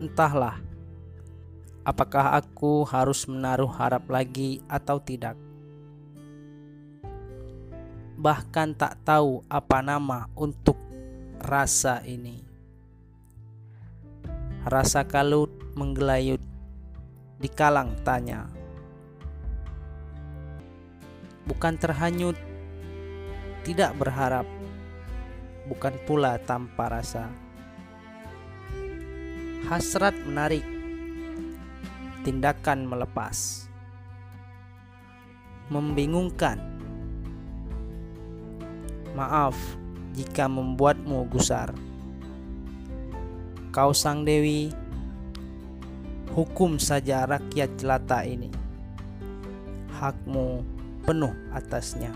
Entahlah, apakah aku harus menaruh harap lagi atau tidak. Bahkan tak tahu apa nama untuk rasa ini. Rasa kalut menggelayut di kalang tanya. Bukan terhanyut, tidak berharap, bukan pula tanpa rasa. Hasrat menarik, tindakan melepas, membingungkan. Maaf jika membuatmu gusar. Kau sang dewi, hukum saja rakyat jelata ini. Hakmu penuh atasnya.